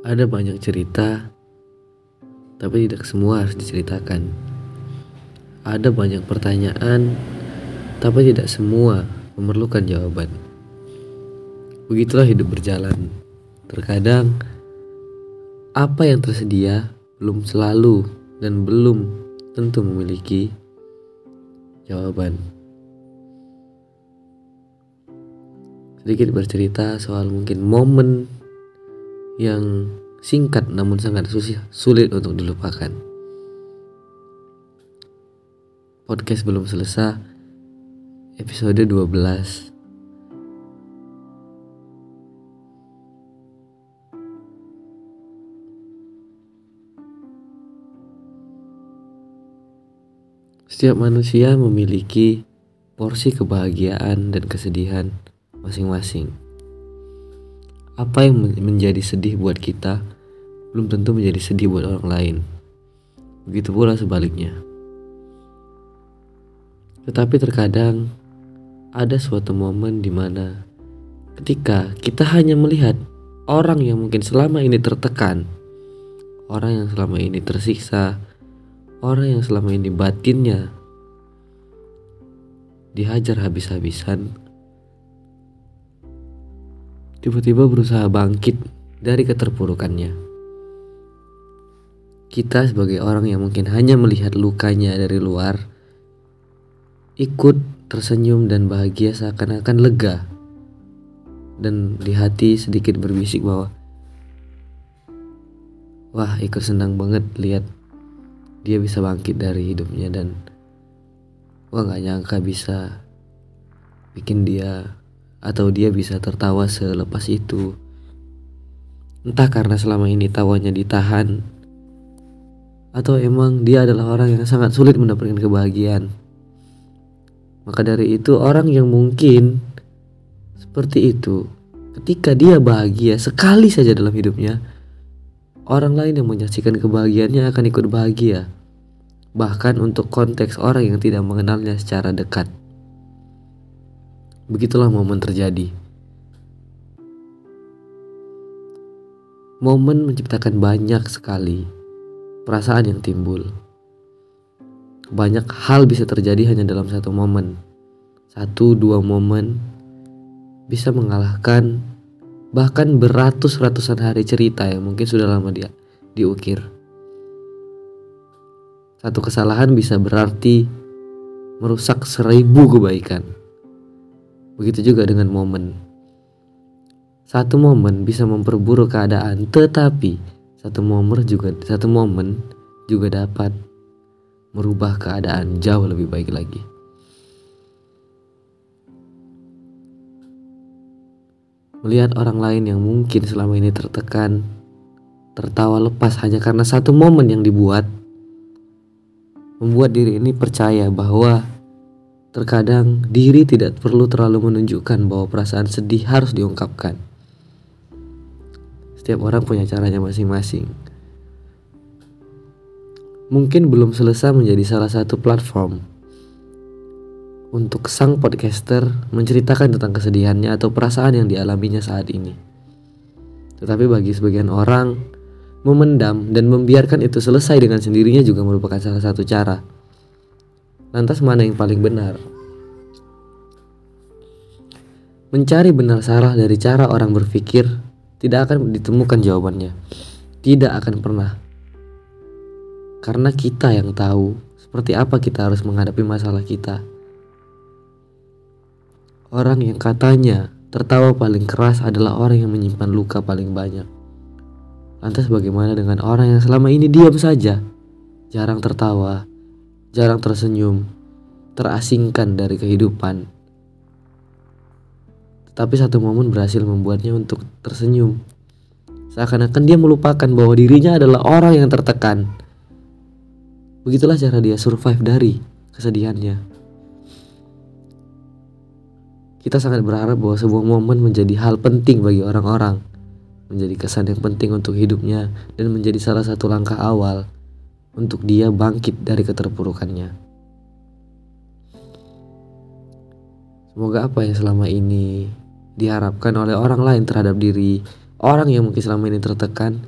Ada banyak cerita, tapi tidak semua harus diceritakan. Ada banyak pertanyaan, tapi tidak semua memerlukan jawaban. Begitulah hidup berjalan. Terkadang, apa yang tersedia belum selalu dan belum tentu memiliki jawaban. Sedikit bercerita soal mungkin momen yang singkat namun sangat susah, sulit untuk dilupakan. Podcast belum selesai, episode 12. Setiap manusia memiliki porsi kebahagiaan dan kesedihan masing-masing. Apa yang menjadi sedih buat kita belum tentu menjadi sedih buat orang lain. Begitu pula sebaliknya. Tetapi terkadang ada suatu momen di mana ketika kita hanya melihat orang yang mungkin selama ini tertekan, orang yang selama ini tersiksa, orang yang selama ini batinnya dihajar habis-habisan tiba-tiba berusaha bangkit dari keterpurukannya. Kita sebagai orang yang mungkin hanya melihat lukanya dari luar, ikut tersenyum dan bahagia seakan-akan lega. Dan di hati sedikit berbisik bahwa Wah ikut senang banget lihat dia bisa bangkit dari hidupnya dan Wah gak nyangka bisa bikin dia atau dia bisa tertawa selepas itu. Entah karena selama ini tawanya ditahan atau emang dia adalah orang yang sangat sulit mendapatkan kebahagiaan. Maka dari itu orang yang mungkin seperti itu ketika dia bahagia sekali saja dalam hidupnya orang lain yang menyaksikan kebahagiaannya akan ikut bahagia. Bahkan untuk konteks orang yang tidak mengenalnya secara dekat. Begitulah momen terjadi. Momen menciptakan banyak sekali perasaan yang timbul. Banyak hal bisa terjadi hanya dalam satu momen. Satu dua momen bisa mengalahkan bahkan beratus-ratusan hari cerita yang mungkin sudah lama dia diukir. Satu kesalahan bisa berarti merusak seribu kebaikan. Begitu juga dengan momen. Satu momen bisa memperburuk keadaan, tetapi satu momen juga satu momen juga dapat merubah keadaan jauh lebih baik lagi. Melihat orang lain yang mungkin selama ini tertekan, tertawa lepas hanya karena satu momen yang dibuat, membuat diri ini percaya bahwa Terkadang diri tidak perlu terlalu menunjukkan bahwa perasaan sedih harus diungkapkan. Setiap orang punya caranya masing-masing. Mungkin belum selesai menjadi salah satu platform untuk sang podcaster menceritakan tentang kesedihannya atau perasaan yang dialaminya saat ini. Tetapi bagi sebagian orang, memendam dan membiarkan itu selesai dengan sendirinya juga merupakan salah satu cara Lantas mana yang paling benar? Mencari benar salah dari cara orang berpikir tidak akan ditemukan jawabannya. Tidak akan pernah. Karena kita yang tahu seperti apa kita harus menghadapi masalah kita. Orang yang katanya tertawa paling keras adalah orang yang menyimpan luka paling banyak. Lantas bagaimana dengan orang yang selama ini diam saja, jarang tertawa, jarang tersenyum, terasingkan dari kehidupan. Tetapi satu momen berhasil membuatnya untuk tersenyum. Seakan-akan dia melupakan bahwa dirinya adalah orang yang tertekan. Begitulah cara dia survive dari kesedihannya. Kita sangat berharap bahwa sebuah momen menjadi hal penting bagi orang-orang, menjadi kesan yang penting untuk hidupnya, dan menjadi salah satu langkah awal untuk dia bangkit dari keterpurukannya. Semoga apa yang selama ini diharapkan oleh orang lain terhadap diri orang yang mungkin selama ini tertekan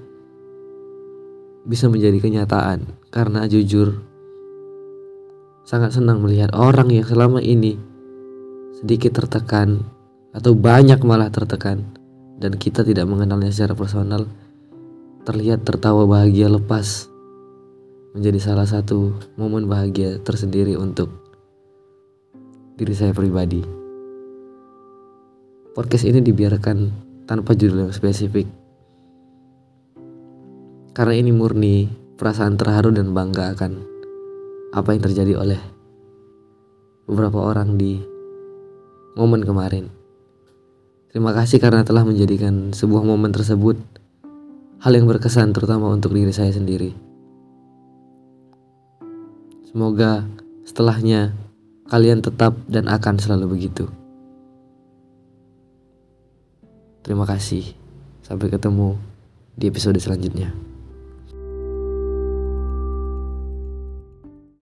bisa menjadi kenyataan karena jujur sangat senang melihat orang yang selama ini sedikit tertekan atau banyak malah tertekan dan kita tidak mengenalnya secara personal terlihat tertawa bahagia lepas menjadi salah satu momen bahagia tersendiri untuk diri saya pribadi. Podcast ini dibiarkan tanpa judul yang spesifik. Karena ini murni perasaan terharu dan bangga akan apa yang terjadi oleh beberapa orang di momen kemarin. Terima kasih karena telah menjadikan sebuah momen tersebut hal yang berkesan terutama untuk diri saya sendiri. Semoga setelahnya kalian tetap dan akan selalu begitu. Terima kasih. Sampai ketemu di episode selanjutnya.